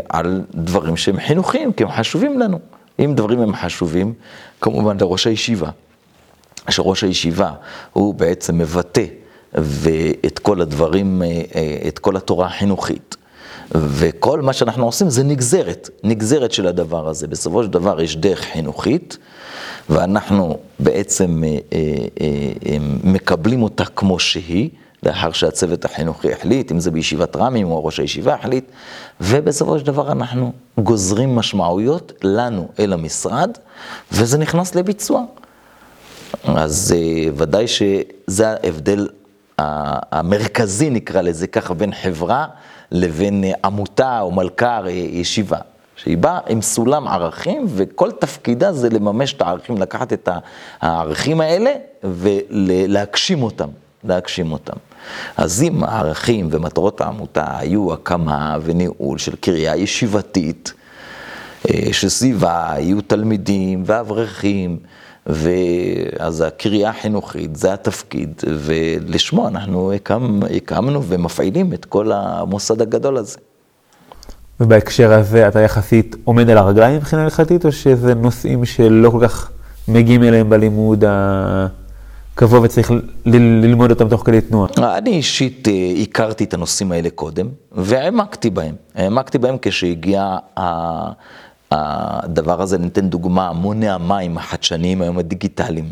על דברים שהם חינוכיים, כי הם חשובים לנו. אם דברים הם חשובים, כמובן לראש הישיבה. שראש הישיבה הוא בעצם מבטא ואת כל הדברים, אה, אה, את כל התורה החינוכית. וכל מה שאנחנו עושים זה נגזרת, נגזרת של הדבר הזה. בסופו של דבר יש דרך חינוכית, ואנחנו בעצם אה, מקבלים אותה כמו שהיא, לאחר שהצוות החינוכי החליט, אם זה בישיבת רמים או ראש הישיבה החליט, ובסופו של דבר אנחנו גוזרים משמעויות לנו אל המשרד, וזה נכנס לביצוע. אז אה, ודאי שזה ההבדל המרכזי, נקרא לזה ככה, בין חברה לבין אה, עמותה או מלכ"ר, אה, ישיבה. שהיא באה עם סולם ערכים, וכל תפקידה זה לממש את הערכים, לקחת את הערכים האלה ולהגשים אותם, להגשים אותם. אז אם הערכים ומטרות העמותה היו הקמה וניהול של קריה ישיבתית, שסביבה יהיו תלמידים ואברכים, ואז הקריאה החינוכית זה התפקיד, ולשמו אנחנו הקמ, הקמנו ומפעילים את כל המוסד הגדול הזה. ובהקשר הזה אתה יחסית עומד על הרגליים מבחינה הלכתית, או שזה נושאים שלא כל כך מגיעים אליהם בלימוד הקבוע וצריך ללמוד אותם תוך כדי תנועה? אני אישית אה, הכרתי את הנושאים האלה קודם, והעמקתי בהם. העמקתי בהם כשהגיע הדבר הזה, ניתן דוגמה, מוני המים החדשניים היום הדיגיטליים.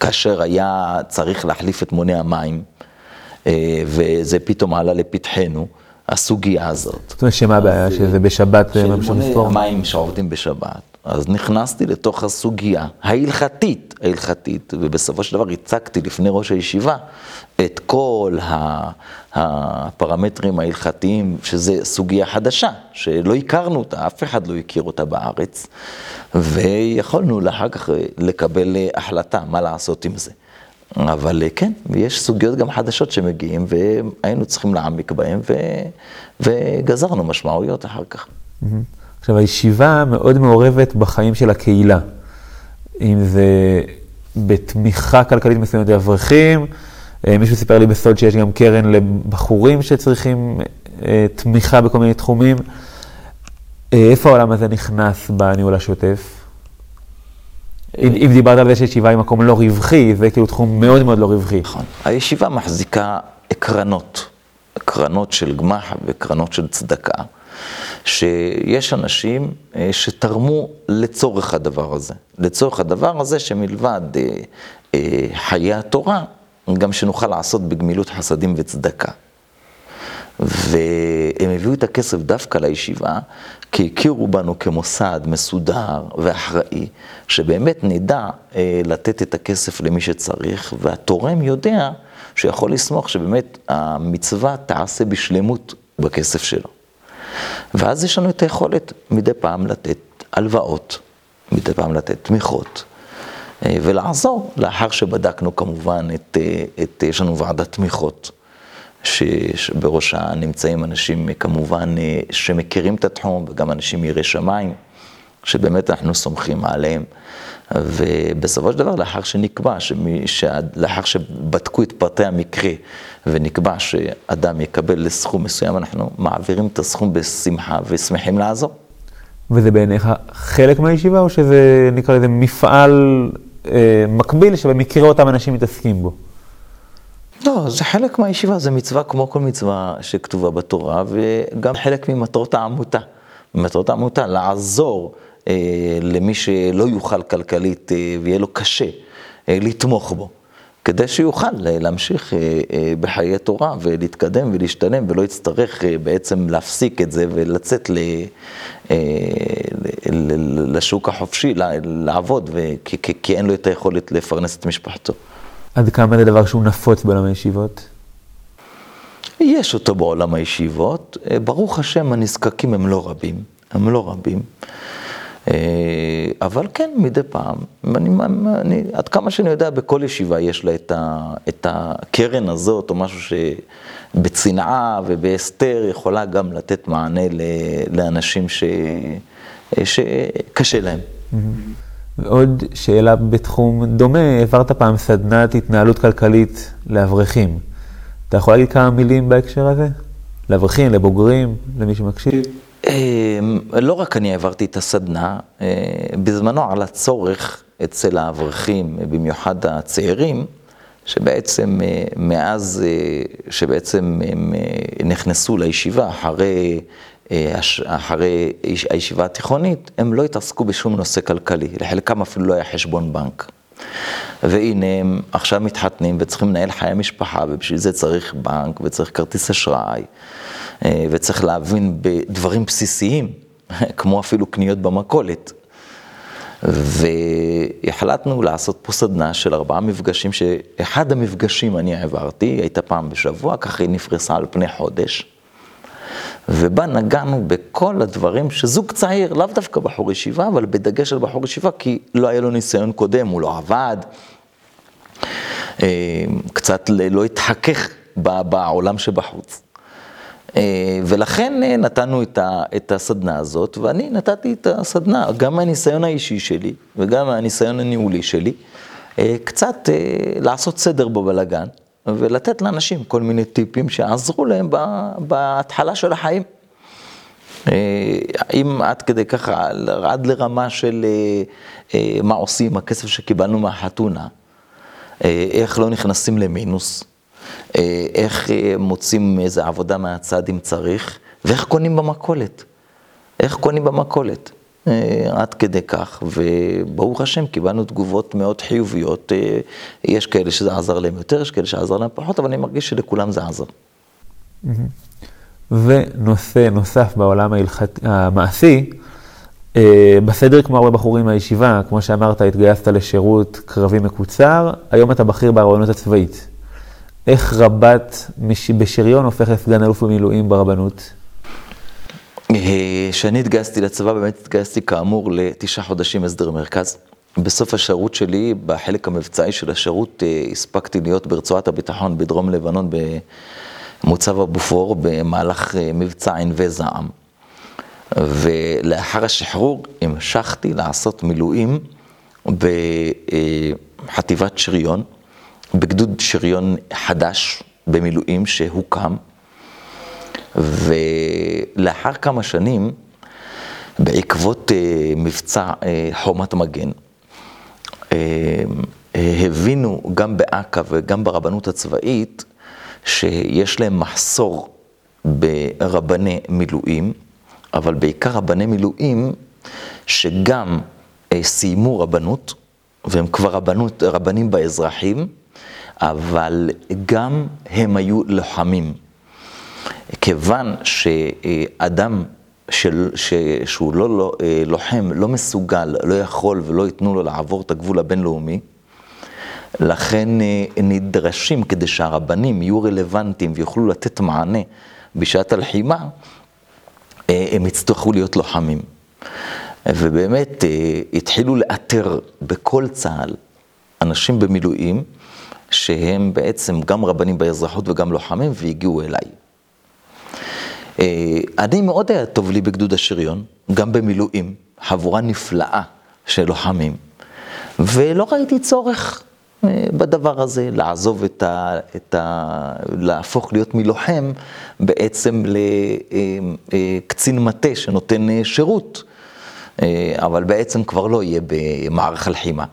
כאשר היה צריך להחליף את מוני המים, אה, וזה פתאום עלה לפתחנו, הסוגיה הזאת. זאת אומרת, שמה הבעיה? שזה בשבת? אה, של מוני המים שעובדים בשבת. אז נכנסתי לתוך הסוגיה ההלכתית, ההלכתית, ובסופו של דבר הצגתי לפני ראש הישיבה את כל הפרמטרים ההלכתיים, שזה סוגיה חדשה, שלא הכרנו אותה, אף אחד לא הכיר אותה בארץ, ויכולנו אחר כך לקבל החלטה מה לעשות עם זה. אבל כן, יש סוגיות גם חדשות שמגיעים, והיינו צריכים להעמיק בהן, ו... וגזרנו משמעויות אחר כך. Mm-hmm. עכשיו, הישיבה מאוד מעורבת בחיים של הקהילה. אם זה בתמיכה כלכלית מסוימת לאברכים, אה, מישהו סיפר לי בסוד שיש גם קרן לבחורים שצריכים אה, תמיכה בכל מיני תחומים. אה, איפה העולם הזה נכנס בניהול השוטף? אם, אם דיברת על זה שישיבה היא מקום לא רווחי, זה כאילו תחום מאוד מאוד לא רווחי. נכון. הישיבה מחזיקה קרנות, קרנות של גמ"ח וקרנות של צדקה. שיש אנשים אה, שתרמו לצורך הדבר הזה. לצורך הדבר הזה שמלבד אה, אה, חיי התורה, גם שנוכל לעשות בגמילות חסדים וצדקה. והם הביאו את הכסף דווקא לישיבה, כי הכירו בנו כמוסד מסודר ואחראי, שבאמת נדע לתת את הכסף למי שצריך, והתורם יודע שיכול לסמוך שבאמת המצווה תעשה בשלמות בכסף שלו. ואז יש לנו את היכולת מדי פעם לתת הלוואות, מדי פעם לתת תמיכות. ולעזור, לאחר שבדקנו כמובן את, את יש לנו ועדת תמיכות. שבראשה נמצאים אנשים כמובן שמכירים את התחום וגם אנשים יראי שמיים, שבאמת אנחנו סומכים עליהם. ובסופו של דבר, לאחר שנקבע, שמי, לאחר שבדקו את פרטי המקרה ונקבע שאדם יקבל לסכום מסוים, אנחנו מעבירים את הסכום בשמחה ושמחים לעזור. וזה בעיניך חלק מהישיבה, או שזה נקרא לזה מפעל אה, מקביל שבמקרה אותם אנשים מתעסקים בו? לא, זה חלק מהישיבה, זה מצווה כמו כל מצווה שכתובה בתורה, וגם חלק ממטרות העמותה. מטרות העמותה, לעזור למי שלא יוכל כלכלית אה, ויהיה לו קשה אה, לתמוך בו, כדי שיוכל להמשיך בחיי תורה ולהתקדם ולהשתלם ולא יצטרך בעצם להפסיק את זה ולצאת לשוק החופשי, לעבוד, כי אין לו את היכולת לפרנס את משפחתו. עד כמה זה דבר שהוא נפוץ בעולם הישיבות? יש אותו בעולם הישיבות. ברוך השם, הנזקקים הם לא רבים. הם לא רבים. אה, אבל כן, מדי פעם, אני, אני, עד כמה שאני יודע, בכל ישיבה יש לה את, הקרן הזאת, או משהו שבצנעה ובהסתר יכולה גם לתת מענה לאנשים ש, שקשה להם. ועוד שאלה בתחום דומה, העברת פעם סדנת התנהלות כלכלית לאברכים. אתה יכול להגיד כמה מילים בהקשר הזה? לאברכים, לבוגרים, למי שמקשיב? אמ, לא רק אני העברתי את הסדנה, אה, בזמנו על הצורך אצל האברכים, במיוחד הצעירים, שבעצם אה, מאז אה, שבעצם הם נכנסו לישיבה אחרי, אחרי הישיבה התיכונית, הם לא התעסקו בשום נושא כלכלי, לחלקם אפילו לא היה חשבון בנק. והנה הם עכשיו מתחתנים וצריכים לנהל חיי משפחה, ובשביל זה צריך בנק וצריך כרטיס אשראי. אה, וצריך להבין בדברים בסיסיים, <laughs> כמו אפילו קניות במכולת. והחלטנו לעשות פה סדנה של ארבעה מפגשים, שאחד המפגשים אני העברתי, הייתה פעם בשבוע, ככה היא נפרסה על פני חודש. ובה נגענו בכל הדברים שזוג צעיר, לאו דווקא בחור ישיבה, אבל בדגש על בחור ישיבה, כי לא היה לו ניסיון קודם, הוא לא עבד, אה, קצת לא התחכך בעולם שבחוץ. אה, ולכן אה, נתנו את הסדנה הזאת, ואני נתתי את הסדנה, גם מהניסיון האישי שלי וגם מהניסיון הניהולי שלי, אה, קצת לעשות סדר בבלגן ולתת לאנשים כל מיני טיפים שעזרו להם בהתחלה של החיים. אם עד כדי ככה, עד לרמה של מה עושים, הכסף שקיבלנו מהחתונה, איך לא נכנסים למינוס. אה, איך אה, מוצאים איזה עבודה מהצד אם צריך, ואיך קונים במכולת. איך קונים במכולת. אה, עד כדי כך, וברוך השם, קיבלנו תגובות מאוד חיוביות. יש כאלה שזה עזר להם יותר, יש כאלה שעזר להם פחות, אבל אני מרגיש שלכולם זה עזר. ונושא נוסף בעולם ההלכת... המעשי, בסדר כמו הרבה בחורים מהישיבה, כמו שאמרת, התגייסת לשירות קרבי מקוצר, היום אתה בכיר בהרבנות הצבאית. איך רבת בשריון הופך לסגן אלוף במילואים ברבנות? כשאני התגייסתי לצבא, באמת התגייסתי כאמור לתשעה חודשים הסדר מרכז. בסוף השירות שלי, בחלק המבצעי של השירות, אה, הספקתי להיות ברצועת הביטחון בדרום לבנון במוצב הבופור במהלך אה, מבצע ענבי זעם. ולאחר השחרור המשכתי לעשות מילואים בחטיבת שריון. בגדוד שריון חדש במילואים שהוקם, ולאחר כמה שנים, בעקבות uh, מבצע uh, חומת מגן, uh, הבינו גם באכ"א וגם ברבנות הצבאית שיש להם מחסור ברבני מילואים, אבל בעיקר רבני מילואים שגם סיימו רבנות, והם כבר רבנות, רבנים באזרחים, אבל גם הם היו לוחמים. כיוון שאדם של, ש, שהוא לא, לא לוחם, לא מסוגל, לא יכול ולא ייתנו לו לעבור את הגבול הבינלאומי, לכן אה, נדרשים כדי שהרבנים יהיו רלוונטיים ויוכלו לתת מענה בשעת הלחימה, אה, הם יצטרכו להיות לוחמים. ובאמת אה, התחילו לאתר בכל צה"ל אנשים במילואים, שהם בעצם גם רבנים באזרחות וגם לוחמים, והגיעו אליי. אה, אני מאוד היה טוב לי בגדוד השריון, גם במילואים, חבורה נפלאה של לוחמים, ולא ראיתי צורך אה, בדבר הזה, לעזוב את ה... את ה להפוך להיות מלוחם בעצם לקצין מטה שנותן שירות, אבל בעצם כבר לא יהיה במערך הלחימה.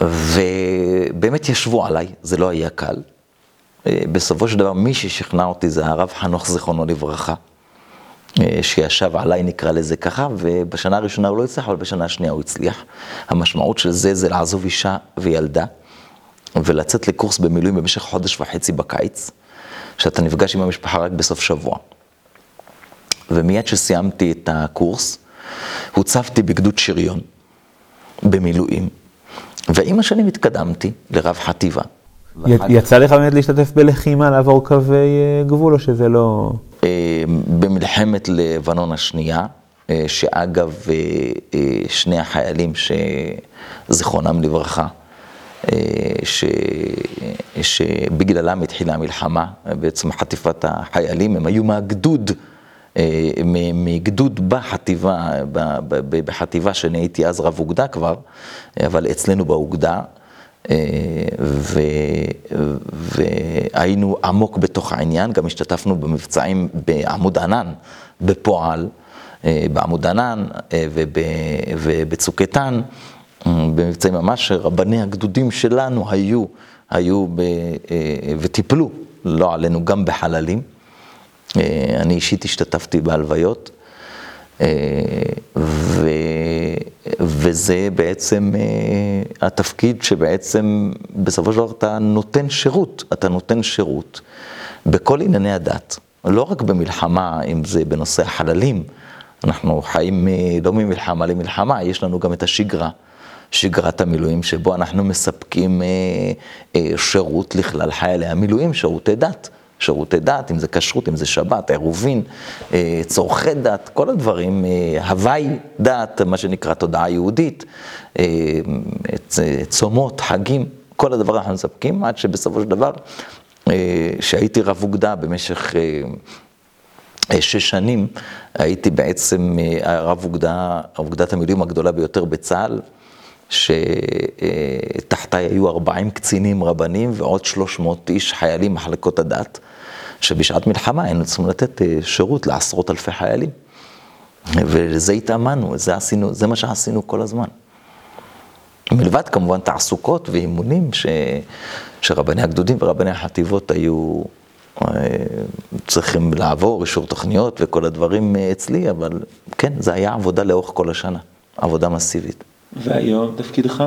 ובאמת ישבו עליי, זה לא היה קל. אה, בסופו של דבר, מי ששכנע אותי זה הרב חנוך זיכרונו לברכה, אה, שישב עליי, נקרא לזה ככה, ובשנה הראשונה הוא לא הצליח, אבל בשנה השנייה הוא הצליח. המשמעות של זה זה לעזוב אישה וילדה, ולצאת לקורס במילואים במשך חודש וחצי בקיץ, שאתה נפגש עם המשפחה רק בסוף שבוע. ומיד שסיימתי את הקורס, הוצבתי בגדוד שריון, במילואים. ועם השנים התקדמתי לרב חטיבה. יצא לך באמת להשתתף בלחימה, לעבור קווי אה, גבול, או שזה לא... אה, במלחמת לבנון השנייה, אה, שאגב, שני החיילים שזיכרונם לברכה, ש... שבגללם התחילה המלחמה, בעצם חטיפת החיילים, הם היו מהגדוד, מגדוד בחטיבה, בחטיבה שאני הייתי אז רב אוגדה כבר, אבל אצלנו באוגדה. אה, ו, והיינו עמוק בתוך העניין, גם השתתפנו במבצעים בעמוד ענן, בפועל, אה, בעמוד ענן אה, ובצוק איתן, במבצעים ממש, רבני הגדודים שלנו היו, היו ב, וטיפלו, לא עלינו, גם בחללים. אני אישית השתתפתי בהלוויות. ו... וזה בעצם אה, התפקיד שבעצם בסופו של דבר אתה נותן שירות, אתה נותן שירות בכל ענייני הדת, לא רק במלחמה, אם זה בנושא החללים, אנחנו חיים לא ממלחמה למלחמה, יש לנו גם את השגרה. שגרת המילואים, שבו אנחנו מספקים אה, אה, שירות לכלל חיילי המילואים, שירותי דת. שירותי דת, אם זה כשרות, אם זה שבת, עירובין, אה, צורכי דת, כל הדברים, אה, הוואי דת, מה שנקרא תודעה יהודית, אה, צומות, חגים, כל הדברים אנחנו מספקים, עד שבסופו של דבר, שהייתי רב אוגדה במשך שש שנים, הייתי בעצם רב אוגדה, אוגדת המילואים הגדולה ביותר בצה"ל. שתחתיי היו 40 קצינים רבנים ועוד 300 איש חיילים מחלקות הדת. שבשעת מלחמה היינו צריכים לתת אה, שירות לעשרות אלפי חיילים. ולזה התאמנו, זה עשינו, זה מה שעשינו כל הזמן. מלבד כמובן תעסוקות ואימונים ש, שרבני הגדודים ורבני החטיבות היו אה, צריכים לעבור, אישור תוכניות וכל הדברים אה, אצלי, אבל כן, זה היה עבודה לאורך כל השנה, עבודה מסיבית. והיום תפקידך?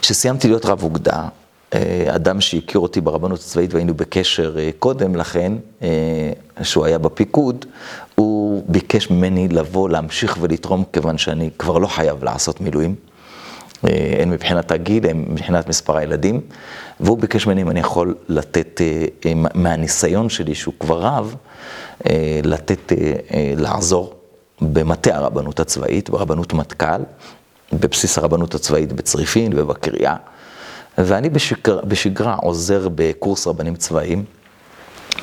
כשסיימתי להיות רב אוגדה, אה, אדם שהכיר אותי ברבנות הצבאית והיינו בקשר אה, קודם לכן, אה, שהוא היה בפיקוד, הוא ביקש ממני לבוא, להמשיך ולתרום, כיוון שאני כבר לא חייב לעשות מילואים, הן מבחינת הגיל, הן מבחינת מספר הילדים, והוא ביקש ממני אם אני יכול לתת, מהניסיון שלי, שהוא כבר רב, לתת, לעזור במטה הרבנות הצבאית, ברבנות מטכ"ל, בבסיס הרבנות הצבאית בצריפין ובקריה. ואני בשגרה, בשגרה עוזר בקורס רבנים צבאיים.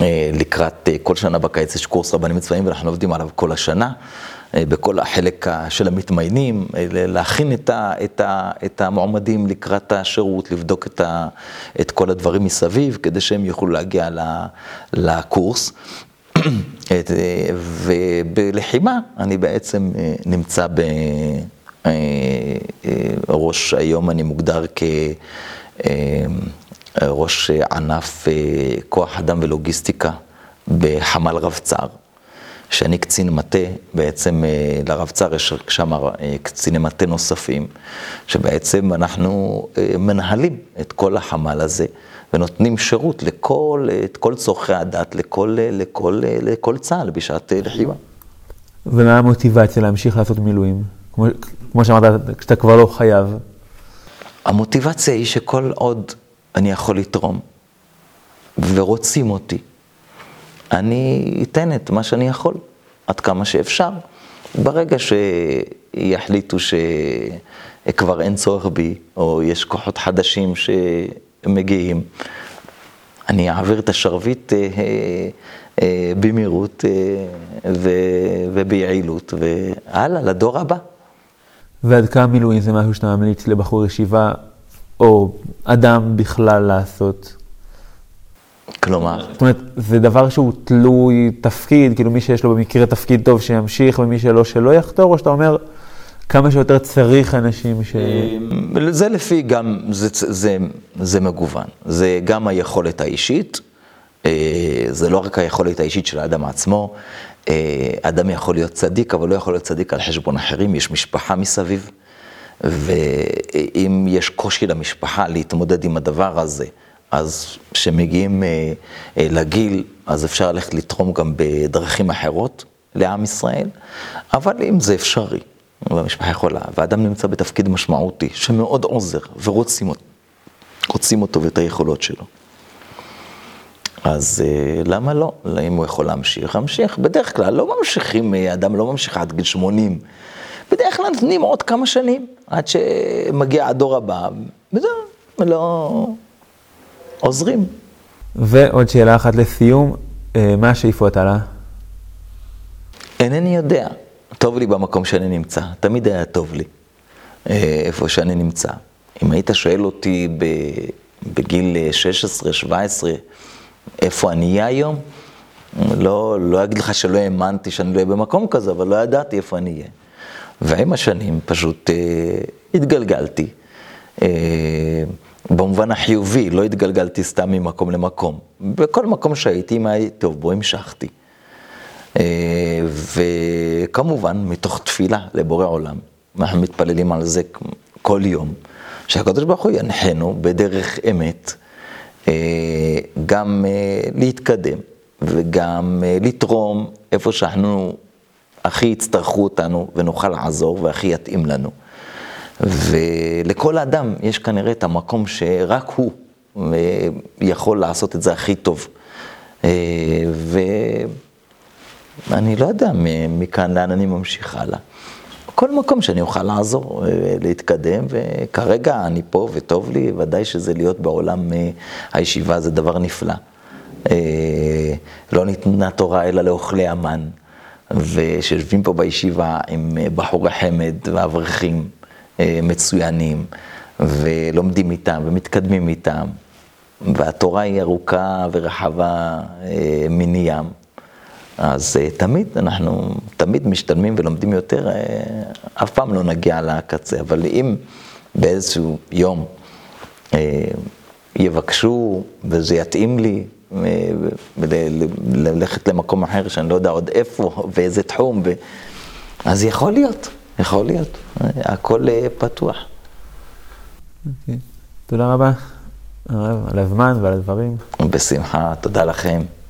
אה, לקראת, אה, כל שנה בקיץ יש קורס רבנים צבאיים ואנחנו עובדים עליו כל השנה, אה, בכל החלק של המתמיינים, להכין את, ה, את, ה, את המועמדים לקראת השירות, לבדוק את, ה, את כל הדברים מסביב, כדי שהם יוכלו להגיע לקורס. <clears throat> ובלחימה אני בעצם נמצא בראש, היום אני מוגדר כ... אה, ראש ענף אה, כוח אדם ולוגיסטיקה בחמ"ל רבצ"ר, שאני קצין מטה, בעצם אה, לרבצ"ר יש שם קציני מטה נוספים, שבעצם אנחנו מנהלים את כל החמ"ל הזה. ונותנים שירות לכל, את כל צורכי הדת, לכל, לכל, לכל צה"ל בשעת לחימה. ומה המוטיבציה להמשיך לעשות מילואים? כמו, כמו שאמרת, כשאתה כבר לא חייב. המוטיבציה היא שכל עוד אני יכול לתרום ורוצים אותי, אני אתן את מה שאני יכול, עד כמה שאפשר. ברגע שיחליטו ש... כבר אין צורך בי, או יש כוחות חדשים שמגיעים, אני אעביר את השרביט אה, אה, במהירות וביעילות, והלאה, לדור הבא. ועד כמה מילואים זה משהו שאתה ממליץ לבחור ישיבה, או אדם בכלל לעשות? כלומר? זאת אומרת, זה דבר שהוא תלוי תפקיד, כאילו מי שיש לו במקרה תפקיד טוב שימשיך, ומי שלא, שלא יחתור, או שאתה אומר, כמה שיותר צריך אנשים ש... זה לפי גם, זה, זה, זה מגוון. זה גם היכולת האישית, אה, זה לא רק היכולת האישית של האדם עצמו. אה, אדם יכול להיות צדיק, אבל לא יכול להיות צדיק על חשבון אחרים, יש משפחה מסביב. ואם יש קושי למשפחה להתמודד עם הדבר הזה, אז כשמגיעים אה, לגיל, אז אפשר ללכת לתרום גם בדרכים אחרות לעם ישראל, אבל אם זה אפשרי, והמשפחה יכולה, והאדם נמצא בתפקיד משמעותי, שמאוד עוזר, ורוצים אותו, רוצים אותו ואת היכולות שלו. אז אה, למה לא? אם הוא יכול להמשיך, להמשיך. בדרך כלל לא ממשיכים, אה, אדם לא ממשיך עד גיל 80. בדרך כלל נותנים עוד כמה שנים, עד שמגיע הדור הבא, וזהו, ולא עוזרים. ועוד שאלה אחת לסיום, אה, מה השאיפות הלאה? אינני יודע. טוב לי במקום שאני נמצא, תמיד היה טוב לי איפה שאני נמצא. אם היית שואל אותי בגיל 16-17, איפה אני אהיה היום? לא, לא אגיד לך שלא האמנתי שאני לא אהיה במקום כזה, אבל לא ידעתי איפה אני אהיה. ועם השנים פשוט אה, התגלגלתי. אה, במובן החיובי, לא התגלגלתי סתם ממקום למקום. בכל מקום שהייתי, אם הייתי טוב בו, המשכתי. אה, וכמובן, מתוך תפילה לבורא עולם, אנחנו מתפללים על זה כל יום, שהקדוש ברוך הוא ינחנו בדרך אמת. אה, גם אה, להתקדם וגם אה, לתרום איפה שאנחנו הכי יצטרכו אותנו ונוכל לעזור והכי יתאים לנו. ולכל אדם יש כנראה את המקום שרק הוא יכול לעשות את זה הכי טוב. ואני לא יודע מכאן לאן אני ממשיך הלאה. כל מקום שאני אוכל לעזור, אה, להתקדם, וכרגע אני פה וטוב לי, ודאי שזה להיות בעולם אה, הישיבה זה דבר נפלא. אה, לא ניתנה תורה אלא לאוכלי המן, ושיושבים פה בישיבה עם בחורי חמד ואברכים מצוינים, ולומדים איתם ומתקדמים איתם, והתורה היא ארוכה ורחבה מני ים. אז uh, תמיד אנחנו, תמיד משתלמים ולומדים יותר, uh, אף פעם לא נגיע לקצה, אבל אם באיזשהו יום uh, יבקשו וזה יתאים לי, ללכת למקום אחר שאני לא יודע עוד איפה ואיזה תחום, ו... אז יכול להיות, יכול להיות, הכל פתוח. Okay. אוקיי. תודה רבה, הרב, על הזמן ועל הדברים. בשמחה, תודה לכם.